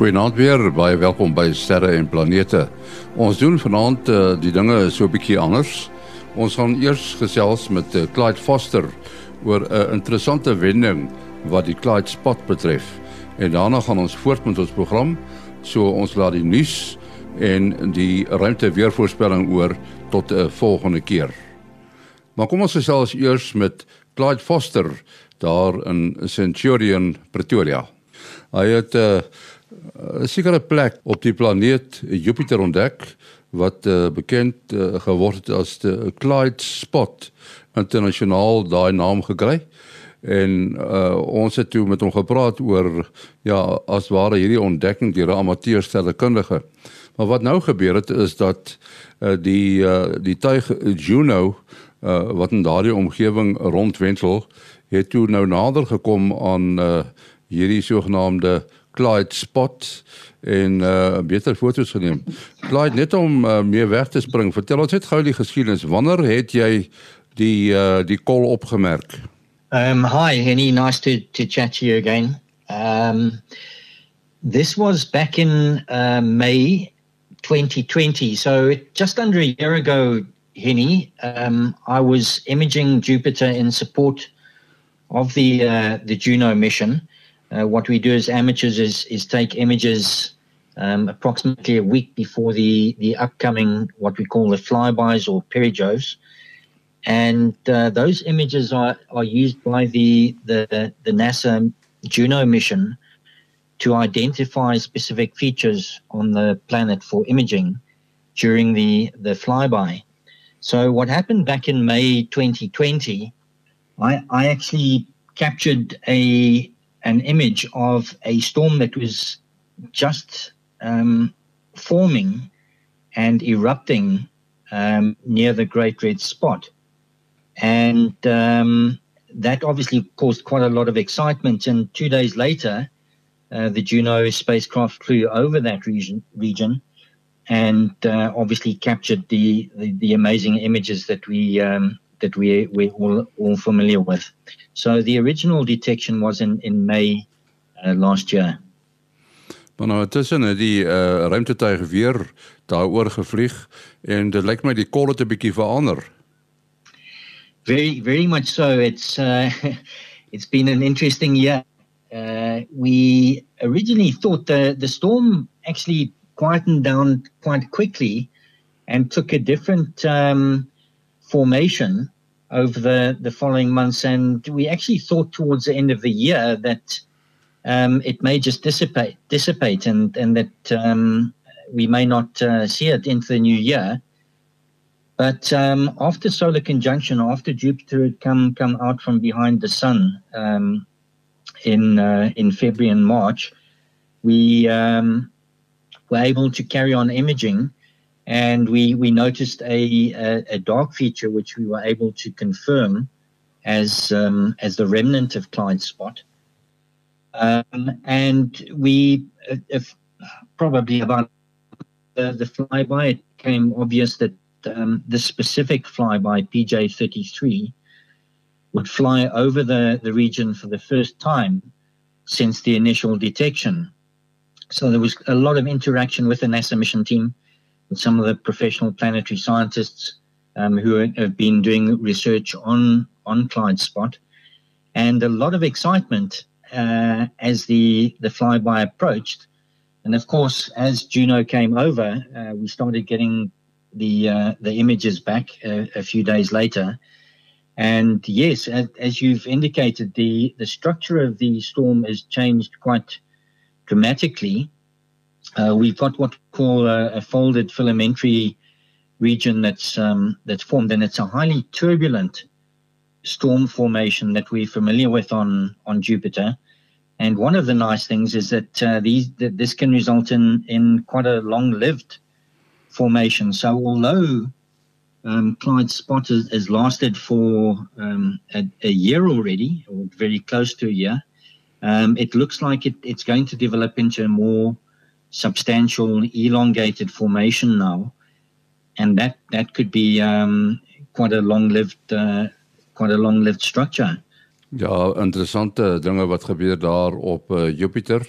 Goeienaand weer, baie welkom by Sterre en Planete. Ons doen vanaand uh, die dinge so 'n bietjie anders. Ons gaan eers gesels met uh, Clyde Foster oor 'n uh, interessante wending wat die Clyde spot betref. En daarna gaan ons voort met ons program. So ons laat die nuus en die ruimte weervoorspelling oor tot 'n uh, volgende keer. Maar kom ons gesels eers met Clyde Foster daar in Centurion Pretoria. Hy het 'n uh, 'n sekere plek op die planeet Jupiter ontdek wat uh, bekend uh, geword het as die Clyde Spot internasionaal daai naam gekry. En uh, ons het toe met hom gepraat oor ja as ware hierdie ontdekking deur 'n amateursterrekundige. Maar wat nou gebeur het is dat uh, die uh, die tuig Juno uh, wat in daardie omgewing rondwentel het toe nou nader gekom aan uh, hierdie sogenaamde Clyde spot en uh beter foto's geneem. Clyde net om uh, meer weg te spring. Vertel ons net gou die geskiedenis. Wanneer het jy die uh die kol opgemerk? Um hi Henny, nice to to chat to you again. Um this was back in uh May 2020. So just under a year ago, Henny, um I was imaging Jupiter in support of the uh the Juno mission. Uh, what we do as amateurs is, is take images um, approximately a week before the, the upcoming, what we call the flybys or perijoves. And uh, those images are, are used by the, the, the NASA Juno mission to identify specific features on the planet for imaging during the, the flyby. So what happened back in May 2020, I, I actually captured a an image of a storm that was just um, forming and erupting um, near the Great Red Spot. And um, that obviously caused quite a lot of excitement. And two days later, uh, the Juno spacecraft flew over that region, region and uh, obviously captured the, the, the, amazing images that we um, that we we're all, all familiar with. So the original detection was in in May uh, last year. Maar nou tussen die uh, ruimtetuig weer daaroor gevlieg en dit lyk my die kolle het 'n bietjie verander. Very very much so. It's uh, it's been an interesting year. Uh, we originally thought the the storm actually quietened down quite quickly and took a different um, formation over the, the following months. And we actually thought towards the end of the year that um, it may just dissipate, dissipate and, and that um, we may not uh, see it into the new year. But um, after solar conjunction, after Jupiter had come come out from behind the sun um, in uh, in February and March, we um, were able to carry on imaging and we we noticed a, a, a dark feature which we were able to confirm as um, as the remnant of Clyde spot. Um, and we uh, if probably about the, the flyby it became obvious that um, the specific flyby PJ33 would fly over the, the region for the first time since the initial detection. So there was a lot of interaction with the NASA mission team some of the professional planetary scientists um, who have been doing research on on Clyde Spot, and a lot of excitement uh, as the the flyby approached. And of course, as Juno came over, uh, we started getting the uh, the images back a, a, few days later. And yes, as, as, you've indicated, the the structure of the storm has changed quite dramatically. Uh, we've got what we call a, a, folded filamentary region that's um, that's formed, and it's a highly turbulent storm formation that we're familiar with on on Jupiter. And one of the nice things is that uh, these that this can result in in quite a long-lived formation. So although um, Clyde Spot has, has lasted for um, a, a, year already, or very close to a year, um, it looks like it, it's going to develop into a more substantial elongated formation now, and that that could be um, quite a long-lived uh, quite a long-lived structure. Ja, interessante dinge wat gebeur daar op uh, Jupiter.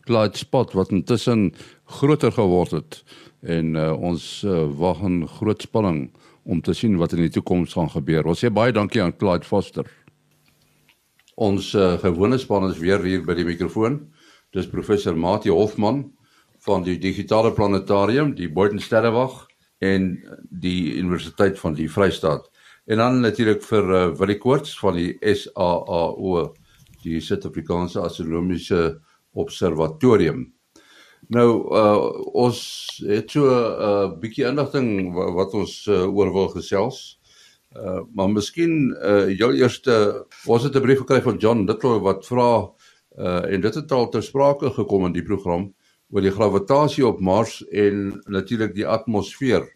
Clyde spot wat intussen groter geword het en uh, ons uh, wag in groot spanning om te sien wat in die toekoms gaan gebeur. Ons sê baie dankie aan Clyde Foster. Ons uh, gewone span is weer hier by die mikrofoon. Dis professor Mati Hofman van die Digitale Planetarium, die Boden Sterrewag en die Universiteit van die Vrystaat. En dan natuurlik vir uh, Willie Koorts van die SAAO, die Suid-Afrikaanse Astronomiese Observatorium. Nou uh ons het so 'n uh, bietjie inligting wat ons uh, oor wil gesels. Uh maar miskien uh jou eerste ons het 'n brief gekry van John Little wat vra uh en dit het al ter sprake gekom in die program oor die gravitasie op Mars en natuurlik die atmosfeer.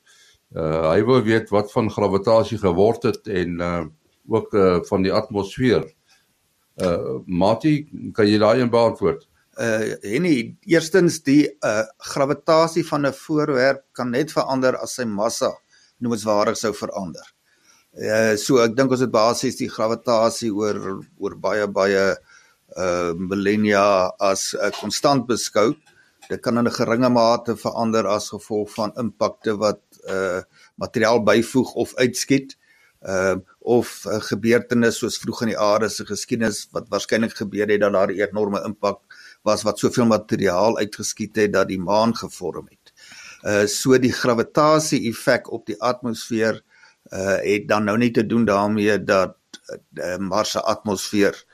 Uh hy wil weet wat van gravitasie geword het en uh ook uh van die atmosfeer. Uh Mati, kan jy daai beantwoord? uh Henny eerstens die uh gravitasie van 'n voorwerp kan net verander as sy massa noemenswaardig sou verander. Uh so ek dink ons het basies die gravitasie oor oor baie baie uh millennia as 'n uh, konstant beskou. Dit kan in 'n geringe mate verander as gevolg van impakte wat uh materiaal byvoeg of uitskiet. Uh of 'n uh, gebeurtenis soos vroeg in die aarde se geskiedenis wat waarskynlik gebeur het dat daar 'n enorme impak was wat soveel materiaal uitgeskiet het dat die maan gevorm het. Uh so die gravitasie effek op die atmosfeer uh het dan nou nie te doen daarmee dat uh, Mars se atmosfeer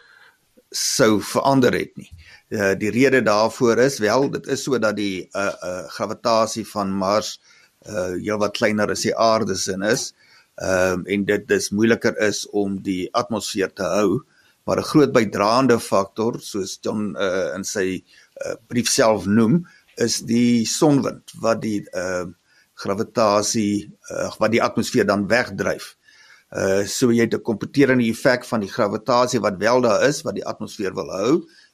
sou verander het nie. Uh die rede daarvoor is wel dit is so dat die uh uh gravitasie van Mars uh heelwat kleiner as die aarde se is. Ehm um, en dit dis moeiliker is om die atmosfeer te hou. Uh maar 'n groot bydraende faktor soos John uh, in sy uh, brief self noem is die sonwind wat die uh, gravitasie uh, wat die atmosfeer dan wegdryf. Uh so jy het 'n kompeterende effek van die gravitasie wat wel daar is wat die atmosfeer wil hou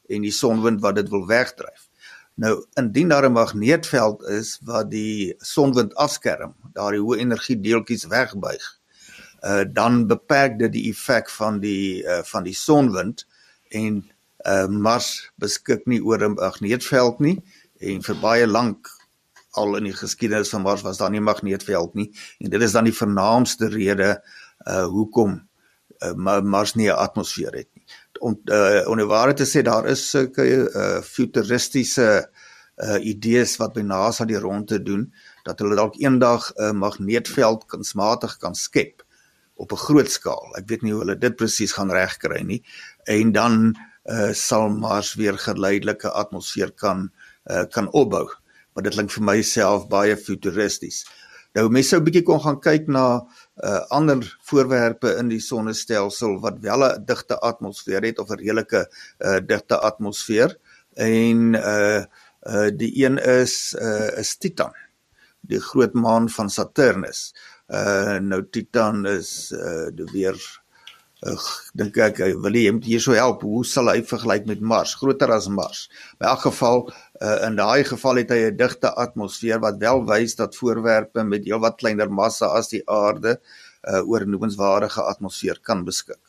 en die sonwind wat dit wil wegdryf. Nou indien daar 'n magneetveld is wat die sonwind afskerm, daardie hoë energie deeltjies wegbuig, uh, dan beperk dit die effek van die uh, van die sonwind en uh, Mars beskik nie oor 'n magneetveld nie en vir baie lank al in die geskiedenis van Mars was daar nie magneetveld nie en dit is dan die vernaamste rede uh hoekom uh, Mars nie 'n atmosfeer het. Om uh om ware te sê daar is sulke uh futuristiese uh idees wat by NASA die rondte doen dat hulle dalk eendag 'n magneetveld kunsmatig kan skep op 'n groot skaal. Ek weet nie hoe hulle dit presies gaan regkry nie. En dan uh, sal Mars weer geleidelike atmosfeer kan uh, kan opbou. Maar dit klink vir myself baie futuristies. Nou mense sou 'n bietjie kon gaan kyk na uh, ander voorwerpe in die sonnestelsel wat wel 'n digte atmosfeer het of 'n redelike uh, digte atmosfeer. En uh, uh die een is uh is Titan, die groot maan van Saturnus. Uh Uh nou Titan is uh die weer ek dink ek wil hy moet hier so help. Hoe sal hy vergelyk met Mars? Groter as Mars. In elk geval uh in daai geval het hy 'n digte atmosfeer wat wel wys dat voorwerpe met heelwat kleiner massa as die aarde uh oor noemenswaardige atmosfeer kan beskik.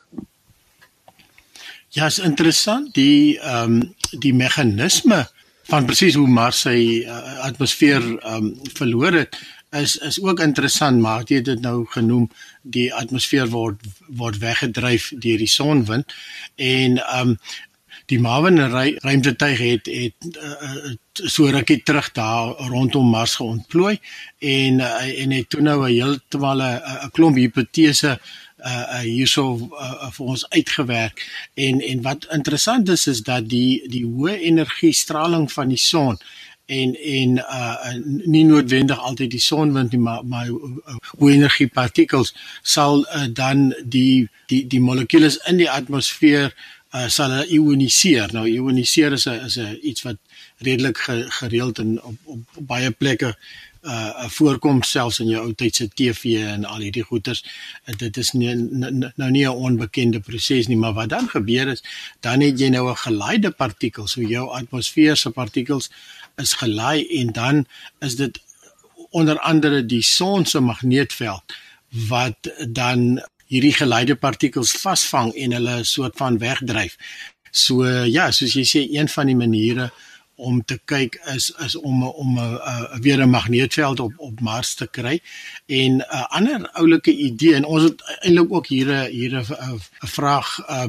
Ja, is interessant die ehm um, die meganisme van presies hoe Mars sy uh, atmosfeer ehm um, verloor het is is ook interessant maar jy het dit nou genoem die atmosfeer word word weggedryf deur die sonwind en um die Marvin ruimtetuig het het uh, so rukkie terug daar rondom Mars geontplooi en uh, en het toe nou 'n heeltemal 'n klomp hipotese uh hierso uh, vir ons uitgewerk. En en wat interessant is is dat die die hoë energie straling van die son en en uh nie noodwendig altyd die sonwind nie maar maar uh, hoe energie partikels sal uh, dan die die die molekules in die atmosfeer uh, sal ioniseer. Nou ioniseer is 'n is 'n iets wat redelik ge, gereeld in op, op, op baie plekke uh voorkom selfs in jou ou tyd se TV en al hierdie goeters. Uh, dit is nie nou nie 'n onbekende proses nie, maar wat dan gebeur is, dan het jy nou 'n geleide partikel, so jou atmosfeer se partikels is gelaai en dan is dit onder andere die son se magneetveld wat dan hierdie geleide partikels vasvang en hulle soort van wegdryf. So ja, soos jy sê een van die maniere om te kyk is is om om 'n uh, weer 'n magneetveld op op Mars te kry. En 'n uh, ander oulike idee en ons het eintlik ook hier 'n hier 'n vraag uh,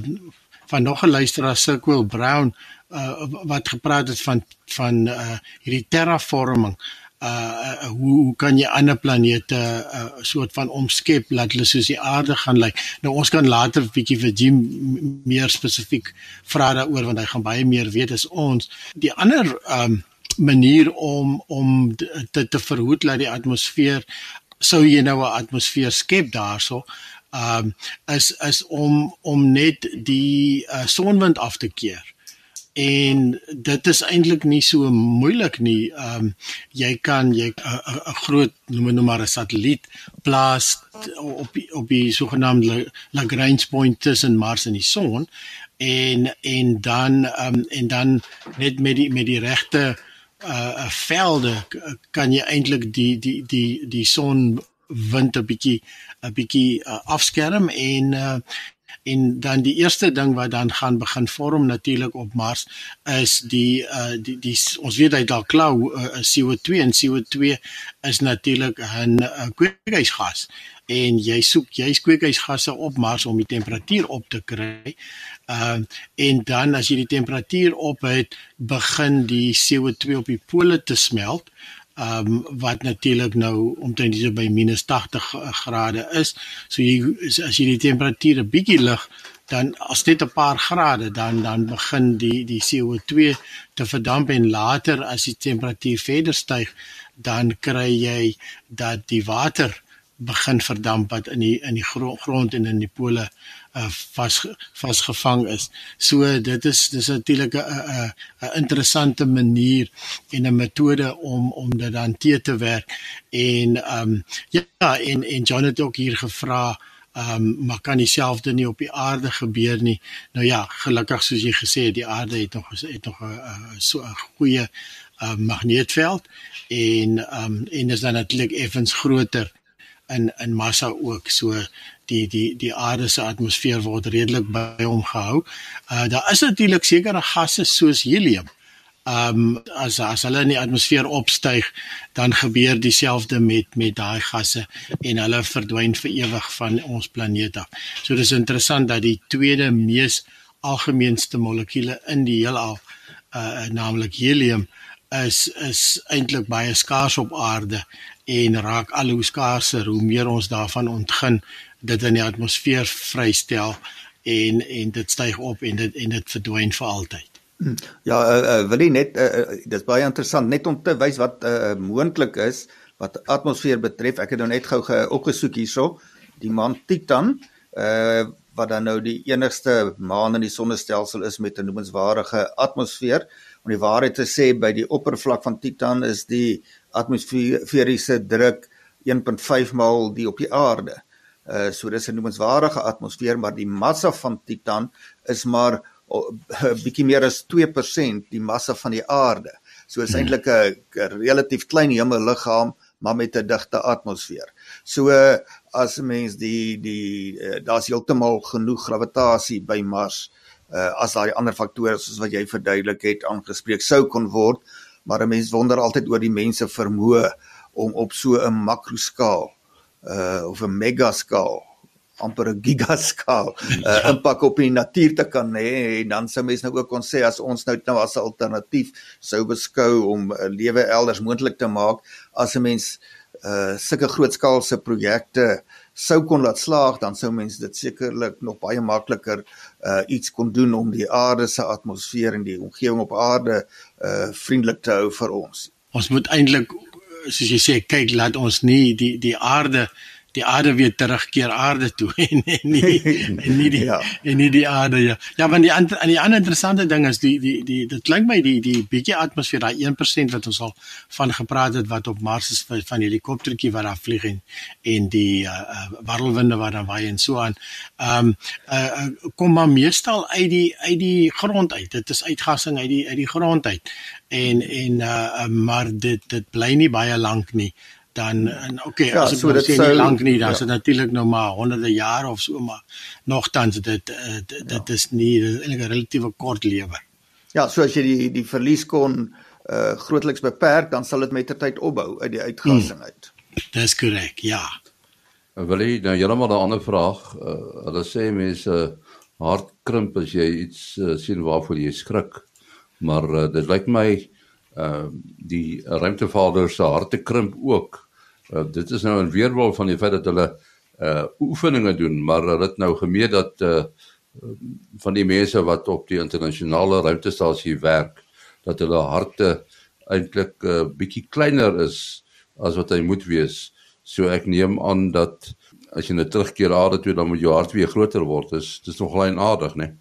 van nog 'n luisteraar Sirkwell Brown uh, wat gepraat het van van uh, hierdie terraforming uh hoe hoe kan jy ander planete 'n uh, soort van omskep laat hulle soos die aarde gaan lyk. Nou ons kan later 'n bietjie vir Jim meer spesifiek vra daaroor want hy gaan baie meer weet as ons. Die ander um manier om om te te verhoed dat die atmosfeer sou jy nou 'n atmosfeer skep daarso um is is om om net die uh, sonwind af te keer en dit is eintlik nie so moeilik nie. Ehm um, jy kan jy 'n groot noem nou maar 'n satelliet plaas op die, op die sogenaamde Lagrange point tussen Mars en die son en en dan ehm um, en dan net met die met die regte uh velde kan jy eintlik die die die die son wind 'n bietjie 'n bietjie uh, afskerm en uh, en dan die eerste ding wat dan gaan begin vorm natuurlik op Mars is die uh die die ons weet hy daar klou uh, CO2 en CO2 is natuurlik 'n uh, kweekhuisgas en jy soek jy kweekhuisgasse op Mars om die temperatuur op te kry. Uh en dan as jy die temperatuur op het, begin die CO2 op die pole te smelt ehm um, wat natuurlik nou omtrent so by minus 80 grade is. So jy as jy die temperatuur 'n bietjie lig, dan as dit 'n paar grade dan dan begin die die CO2 te verdamp en later as die temperatuur verder styg, dan kry jy dat die water begin verdamp wat in die in die grond en in die pole uh, vas vasgevang is. So dit is dis natuurlik 'n 'n 'n interessante manier en 'n metode om om dit dan te te werk en ehm um, ja en en John het ook hier gevra ehm um, maar kan dieselfde nie op die aarde gebeur nie. Nou ja, gelukkig soos jy gesê het, die aarde het nog het nog 'n so 'n goeie uh, magneetveld en ehm um, en is dan natuurlik effens groter in in massa ook so die die die aarde se atmosfeer word redelik by hom gehou. Uh daar is natuurlik sekere gasse soos helium. Um as as hulle in die atmosfeer opstyg, dan gebeur dieselfde met met daai gasse en hulle verdwyn vir ewig van ons planeet af. So dis interessant dat die tweede mees algemeenste molekuule in die heelal uh naamlik helium is is eintlik baie skaars op aarde en raak al hoe skaarser hoe meer ons daarvan ontgin dit in die atmosfeer vrystel en en dit styg op en dit en dit verdwyn vir altyd. Ja, uh, uh, wil jy net uh, uh, dis baie interessant net om te wys wat uh, moontlik is wat atmosfeer betref. Ek het nou net gou opgesoek hierso die maan Titan uh wat dan nou die enigste maan in die sonnestelsel is met 'n noemenswaardige atmosfeer. Om die waarheid te sê by die oppervlak van Titan is die atmosferiese druk 1.5 maal die op die aarde. Uh so dis 'n noemenswaardige atmosfeer, maar die massa van Titan is maar 'n uh, bietjie meer as 2% die massa van die aarde. So is hmm. eintlik 'n relatief klein hemelliggaam maar met 'n digte atmosfeer. So uh, as 'n mens die die uh, daar's heeltemal genoeg gravitasie by Mars uh as daai ander faktore soos wat jy verduidelik het aangespreek sou kon word, maar 'n mens wonder altyd oor die mense vermoë om op so 'n makroskaal uh of 'n megaskaal amper 'n gigaskaal uh, impak op die natuur te kan hê. En dan sou mense nou ook kon sê as ons nou nou as 'n alternatief sou beskou om 'n uh, lewe elders moontlik te maak as 'n mens uh sulke grootskaalse projekte sou kon laat slaag dan sou mense dit sekerlik nog baie makliker uh iets kon doen om die aarde se atmosfeer en die omgewing op aarde uh vriendelik te hou vir ons. Ons moet eintlik soos jy sê kyk laat ons nie die die aarde die aarde weer terugkeer aarde toe en, en nie en nie die ja. en nie die aarde ja. Ja, want die ander die ander interessante ding is die die die dit klink my die die bietjie atmosfeer daai 1% wat ons al van gepraat het wat op Mars is van helikoptertjie wat daar vlieg en en die uh, uh, warrelwinde wat daar waai en so aan. Ehm um, uh, uh, kom maar meestal uit die uit die grond uit. Dit is uitgassing uit die uit die grond uit. En en uh, uh, maar dit dit bly nie baie lank nie dan en okay ja, as dit so dit sou lank nie dan ja. is dit natuurlik nou maar honderde jare of so maar nogtans dit uh, dit, dit ja. is nie dit is eintlik 'n relatiewe kort lewe. Ja, so as jy die die verlies kon uh grootliks beperk, dan sal dit met ter tyd opbou uit die uitgassing hmm. uit. Dis korrek, ja. Wil jy nou heeltemal 'n ander vraag? Uh, hulle sê mense uh, hart krimp as jy iets uh, sien waarvoor jy skrik. Maar uh, dit lyk my uh die ruimtevader se harte krimp ook. Uh, dit is nou 'n weerwol van die feit dat hulle uh oefeninge doen, maar hulle het nou gemeet dat uh van die mense wat op die internasionale ruimtestasie werk, dat hulle harte eintlik 'n uh, bietjie kleiner is as wat hy moet wees. So ek neem aan dat as jy net terugkeer aarde toe dan moet jou hart weer groter word. Dis dis nog klein aardig, né?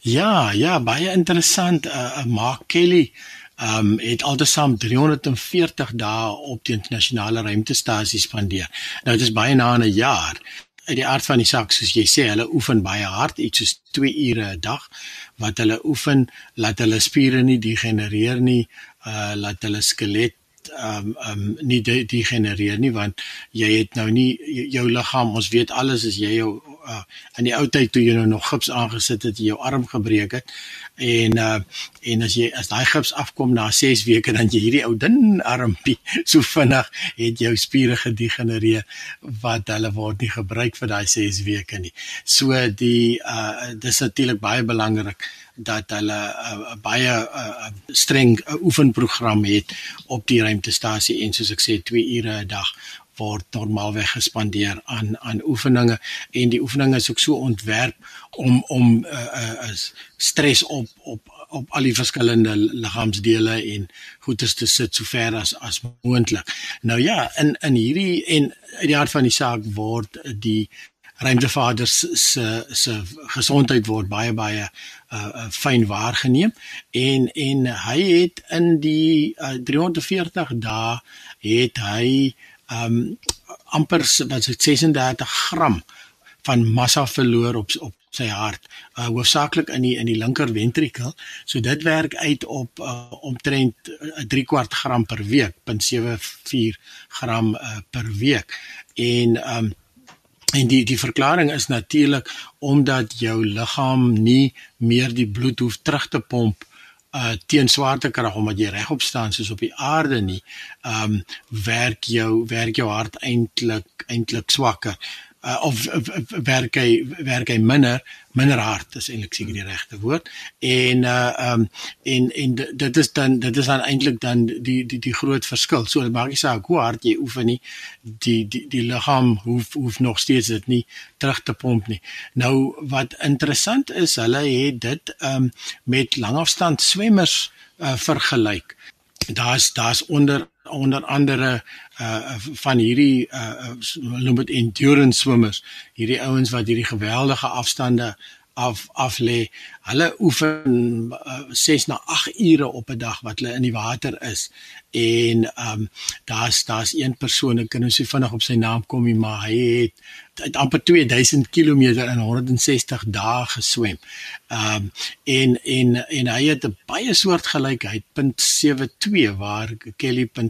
Ja, ja, baie interessant. Uh, Mark Kelly ehm um, het altesaam 340 dae op die internasionale ruimtestasie spandeer. Nou dit is baie na 'n jaar. Uit die aard van die saak soos jy sê, hulle oefen baie hard, iets soos 2 ure 'n dag wat hulle oefen, laat hulle spiere nie degenereer nie, uh laat hulle skelet ehm um, ehm um, nie degenereer nie want jy het nou nie jou liggaam ons weet alles as jy jou uh, in die ou tyd toe jy nou nog gips aangesit het jy jou arm gebreek het en uh, en as jy as daai gips afkom na 6 weke dan jy hierdie ou dun armpie so vinnig het jou spiere gedegenereer wat hulle word nie gebruik vir daai 6 weke nie. So die uh, dis natuurlik baie belangrik dat hulle 'n uh, baie uh, streng uh, oefenprogram het op die ruimtestasie en soos ek sê 2 ure 'n dag word normaalweg gespandeer aan aan oefeninge en die oefeninge is ook so ontwerp om om 'n uh, uh, stres op op op al die verskillende liggaamsdele en goedes te sit so ver as as moontlik. Nou ja, in in hierdie en uit die hart van die saak word die ruimtevaders se se gesondheid word baie baie uh, fyn waargeneem en en hy het in die uh, 340 dae het hy um amper wat is 36 gram van massa verloor op op sy hart uh, hoofsaaklik in die in die linker ventrikel. So dit werk uit op uh, omtrent 'n uh, 3 kwart gram per week 0.74 gram uh, per week. En um en die die verklaring is natuurlik omdat jou liggaam nie meer die bloed hoef terug te pomp uh teen swaartekrag omdat jy regop staan soos op die aarde nie. Um werk jou werk jou hart eintlik eintlik swakker uh, of werk hy werk hy minder minder hard is eintlik seker die regte woord. En uh um en en dit is dan dit is dan eintlik dan die die die groot verskil. So dit maak nie saak hoe hard jy oefen nie die die die liggaam hoef hoef nog steeds dit nie terug te pomp nie. Nou wat interessant is hulle het dit um met langafstand swemmers uh, vergelyk daar's daar's onder onder andere uh van hierdie uh noem dit endurance swimmers. Hierdie ouens wat hierdie geweldige afstande af af lê. Hulle oefen uh, 6 na 8 ure op 'n dag wat hulle in die water is. En ehm um, daar's daar's een persoon, ek kan nou so vinnig op sy naam kom, maar hy het het amper 2000 km in 160 dae geswem. Ehm um, en en en hy het 'n baie soortgelykheid .72 waar Kelly .74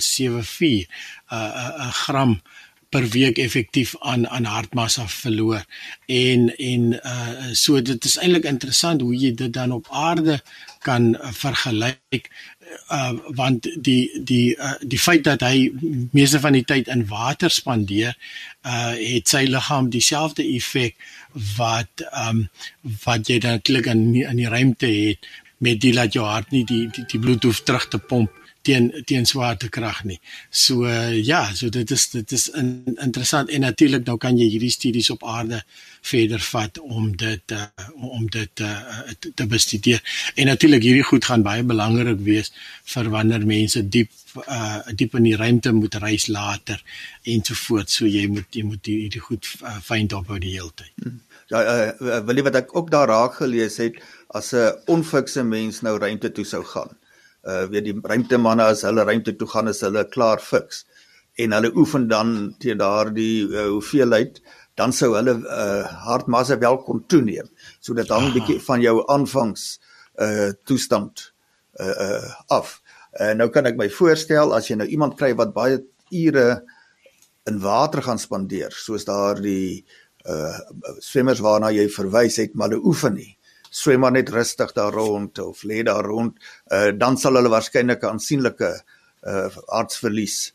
'n uh, 'n gram per week effektief aan aan hartmassa verloor. En en uh so dit is eintlik interessant hoe jy dit dan op aarde kan uh, vergelyk uh want die die uh, die feit dat hy meeste van die tyd in water spandeer uh het sy liggaam dieselfde effek wat um wat jy dan klik in in die ruimte het met die laat jou hart nie die die, die bloed hoef terug te pomp teen teen swaartekrag nie. So uh, ja, so dit is dit is in, interessant en natuurlik nou kan jy hierdie studies op aarde verder vat om dit uh, om dit uh, te, te bestudeer. En natuurlik hierdie goed gaan baie belangrik wees vir wanneer mense diep uh, diep in die ruimte moet reis later ensovoorts. So jy moet jy moet hierdie goed fyn dop hou die hele tyd. Hmm. Ja, uh, wil jy wat ek ook daar raak gelees het as 'n onfikse mens nou ruimte toe sou gaan uh weet die ruimtemanne as hulle ruimte toe gaan is hulle klaar fiks. En hulle oefen dan teen daardie uh, hoeveelheid dan sou hulle uh hartmassa wel kon toeneem. Sodat dan 'n bietjie van jou aanvangs uh toestand uh, uh af. Uh nou kan ek my voorstel as jy nou iemand kry wat baie ure in water gaan spandeer soos daardie uh swemmers waarna jy verwys het maar hulle oefen nie swem maar net rustig daar rond of lê daar rond, uh, dan sal hulle waarskynlik 'n aansienlike uh hartverlies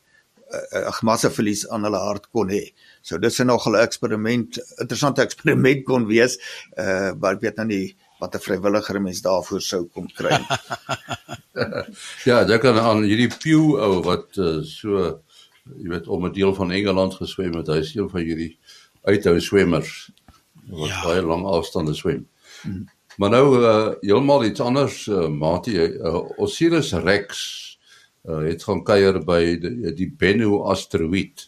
uh, uh massaverlies aan hulle hart kon hê. So dis 'n nogal eksperiment, interessante eksperiment kon wees, uh maar ek weet nou nie wat 'n vrywilliger mens daarvoor sou kon kry. ja, dit kan aan hierdie Pew ou wat uh, so jy weet om 'n deel van Engeland geswem het. Hy is een van hierdie uithou swemmers wat ja. baie lang afstande swem. Hmm. Maar nou uh, heeltemal iets anders, uh, maatie, uh, Osiris Rex uh, het gaan kuier by die, die Bennu asteroïde.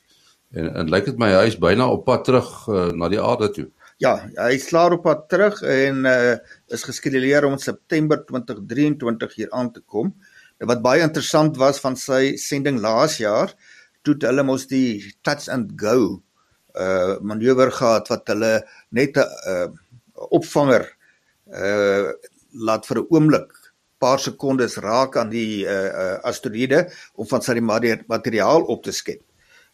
En en lyk dit my hy is byna op pad terug uh, na die aarde toe. Ja, hy is klaar op pad terug en uh, is geskeduleer om in September 2023 hier aan te kom. Nou, wat baie interessant was van sy sending laas jaar, toe hulle mos die touch and go uh manoeuvre gehad wat hulle net 'n uh, opvanger uh laat vir 'n oomblik paar sekondes raak aan die uh, uh asteroïde om van sy materiaal op te skep.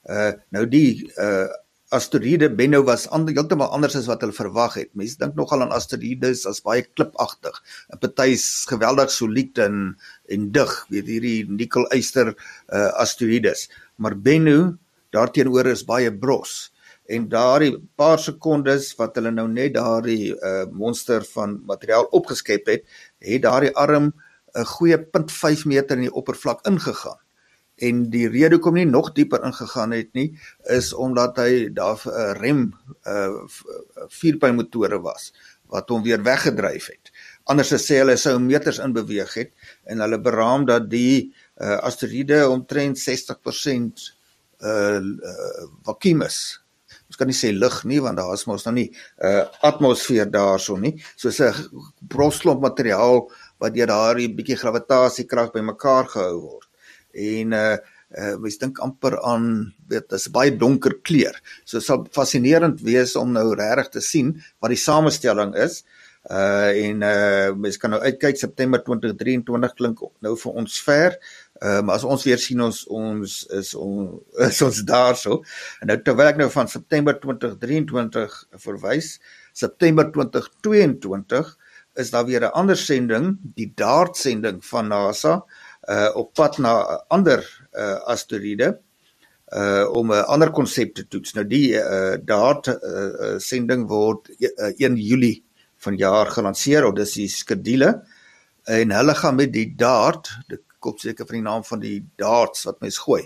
Uh nou die uh asteroïde Bennu was ander, heeltemal anders as wat hulle verwag het. Mense dink nogal aan asteroïdes as baie klipagtig. 'n Party is geweldig solied en en dig, weet hierdie nikkel-yster uh asteroïdes. Maar Bennu daarteenoor is baie bros en daardie paar sekondes wat hulle nou net daardie uh, monster van materiaal opgeskep het, het daardie arm 'n goeie 0.5 meter in die oppervlak ingegaan. En die rede hoekom nie nog dieper ingegaan het nie, is omdat hy daar 'n uh, rem uh vierpyl motore was wat hom weer weggedryf het. Anders sê hulle sou meters in beweeg het en hulle beraam dat die uh asteroïde omtrent 60% uh, uh vakuum is ons kan nie sê lig nie want daar is mos nou nie 'n uh, atmosfeer daarso nie soos 'n brosklomp materiaal wat deur daardie bietjie gravitasiekrag bymekaar gehou word en uh uh mens dink amper aan weet dis baie donker kleur. So sal fascinerend wees om nou regtig te sien wat die samestelling is. Uh en uh mens kan nou uitkyk September 2023 klink nou vir ons ver. Ehm um, as ons weer sien ons ons is on, is ons daarso. En nou terwyl ek nou van September 2023 verwys, September 2022 is daar weer 'n ander sending, die DART sending van NASA uh op pad na 'n ander uh asteroïde uh om 'n ander konsep te toets. Nou die uh DART uh, sending word uh, 1 Julie vanjaar gelanseer of dis die skedule en hulle gaan met die DART, dit kop seker van die naam van die darts wat mens gooi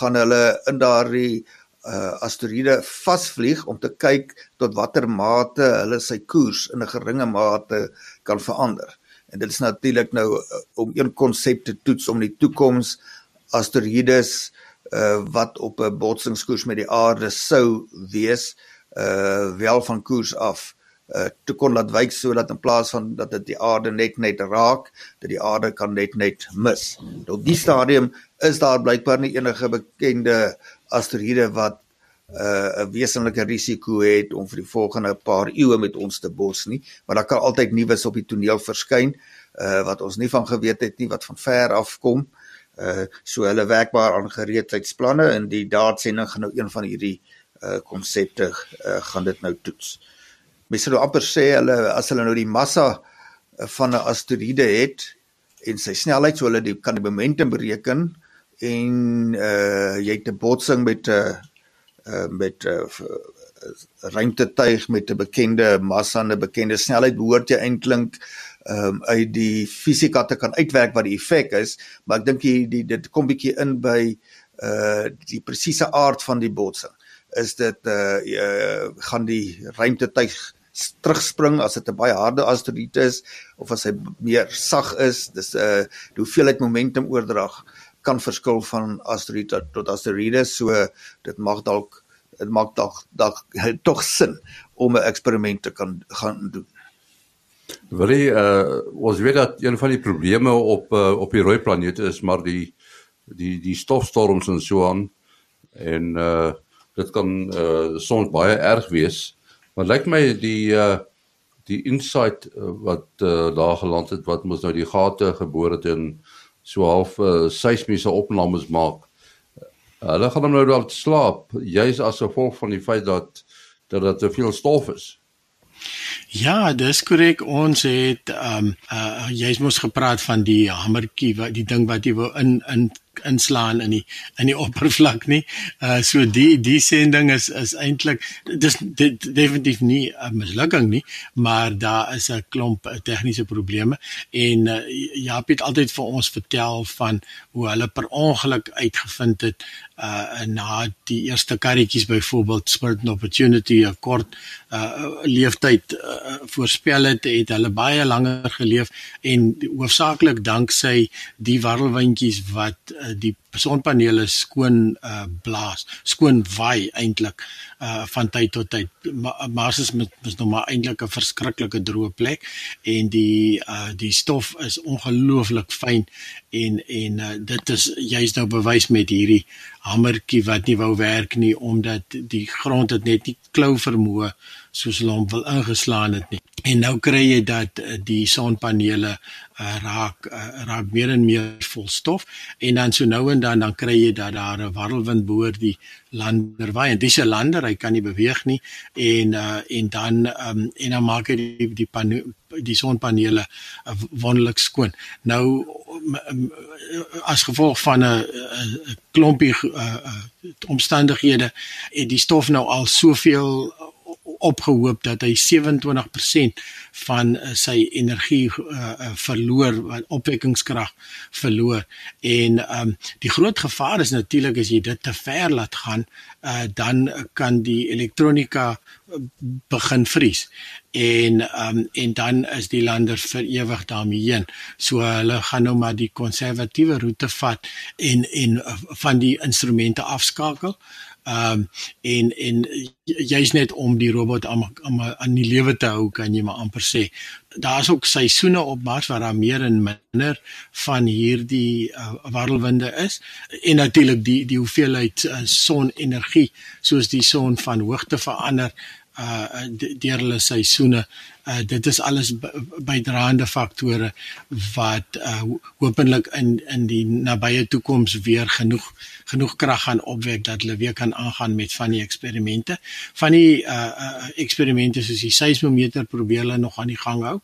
gaan hulle in daardie uh, asteroïde vasvlieg om te kyk tot watter mate hulle sy koers in 'n geringe mate kan verander. En dit is natuurlik nou uh, om een konsep te toets om die toekoms asteroïdes uh, wat op 'n botsingskoers met die aarde sou wees uh wel van koers af uh te kon laat wyk sodat in plaas van dat dit die aarde net net raak, dat die aarde kan net net mis. Op die stadium is daar blykbaar nie enige bekende asteroïde wat uh 'n wesenlike risiko het om vir die volgende paar eeue met ons te bots nie, maar daar kan altyd nuus op die toneel verskyn uh wat ons nie van geweet het nie wat van ver af kom. Uh so hulle werkbaar aan gereedheidsplanne en die daatsending gaan nou een van hierdie uh konsepte uh, gaan dit nou toets. Uh mens sou amper sê hulle as hulle nou die massa eh, van 'n asteroïde het en sy snelheid so hulle die, kan die momentum bereken en uh jy het 'n botsing met 'n uh, uh, met 'n uh, ruimtetuig met 'n bekende massa en 'n bekende snelheid behoort jy eintlik um uit die fisika te kan uitwerk wat die effek is maar ek dink die dit kom bietjie in by uh die presiese aard van die botsing. Is dit uh, uh gaan die ruimtetuig terugspring as dit 'n baie harde asteroïde is of as hy meer sag is, dis 'n uh, die hoeveelheid momentum oordrag kan verskil van asteroïde tot asteroïde, so dit mag dalk dit maak dalk dalk tog sin om 'n eksperiment te kan gaan doen. Wil jy uh ons weet dat een van die probleme op uh, op die rooi planeet is maar die die die stofstorms en so aan en uh dit kan uh soms baie erg wees. Maar lyk my die uh die insight uh, wat uh, daar geland het wat mos nou die gate geboor het en so half uh, seismiese opnames maak. Hulle gaan nou dalk slaap juis as gevolg van die feit dat dat dit te veel stof is. Ja, dis korrek. Ons het ehm um, uh, jy's mos gepraat van die hamertjie wat die ding wat jy wou in in inslaan in die in die oppervlak nie. Uh so die die sending is is eintlik dis definitief nie 'n mislukking nie, maar daar is 'n klomp tegniese probleme en uh, Jaap het altyd vir ons vertel van hoe hulle per ongeluk uitgevind het uh na die eerste karretjies byvoorbeeld Spirit and Opportunity 'n kort uh leeftyd uh, voorspel het het hulle baie langer geleef en hoofsaaklik danksy die warrelwindjies wat uh, die sonpanele skoon uh blaas, skoon waai eintlik uh van tyd tot tyd. Mars is met is nog maar eintlik 'n verskriklike droë plek en die uh die stof is ongelooflik fyn en en uh, dit is juist nou bewys met hierdie hamertjie wat nie wou werk nie omdat die grond het net nie klou vermoë soos hulle hom wil ingeslaan het nie. En nou kry jy dat uh, die sonpanele uh, raak uh, raak meer en meer vol stof en dan so nou en dan dan kry jy dat daar 'n warrelwind boor die lander waai en dis 'n lander hy kan nie beweeg nie en uh, en dan um, en dan maak hy die die pano, die sonpanele uh, wonderlik skoon. Nou as gevolg van 'n klompie uh, uh, omstandighede het die stof nou al soveel opgehoop dat hy 27% van uh, sy energie uh, verloor, opwekkingskrag verloor. En um, die groot gevaar is natuurlik as jy dit te ver laat gaan, uh, dan kan die elektronika begin vries en um, en dan is die lander vir ewig daarmee heen. So hulle gaan nou maar die konservatiewe roete vat en en van die instrumente afskakel. Ehm um, en en jy's net om die robot aan aan, aan die lewe te hou kan jy maar amper sê. Daar's ook seisoene op Mars waar daar meer en minder van hierdie uh, warrelwinde is en natuurlik die die hoeveelheid uh, sonenergie soos die son van hoogte verander uh deur hulle seisoene. Uh dit is alles bydraende faktore wat uh hopelik in in die nabye toekoms weer genoeg genoeg krag gaan opwek dat hulle weer kan aangaan met van die eksperimente. Van die uh, uh eksperimente soos die seismometer probeer hulle nog aan die gang hou.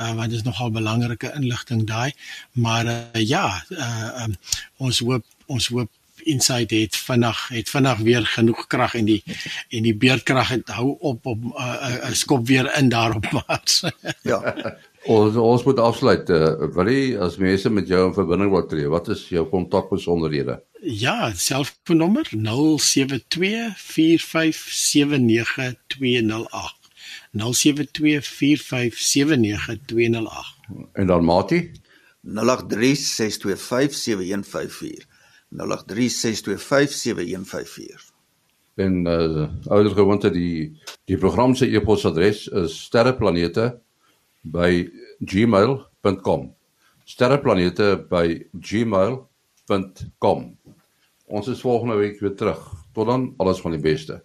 Uh, want dit is nogal belangrike inligting daai maar uh, ja uh, um, ons hoop ons hoop Insight het vinnig het vinnig weer genoeg krag en die en die beerdkrag het hou op op 'n uh, uh, skop weer in daarop Mars. ja. Ons ons moet afsluit. Uh, wil jy as mense met jou in verbinding wil tree, wat is jou kontakbesonderhede? Ja, selfoonnommer 0724579208. 0724579208. En dan Mati 0836257154. 0836257154. En uh ouer gewoonte die die program se e-posadres is sterreplanete@gmail.com. sterreplanete@gmail.com. Ons is volgende week weer terug. Tot dan, alles van die beste.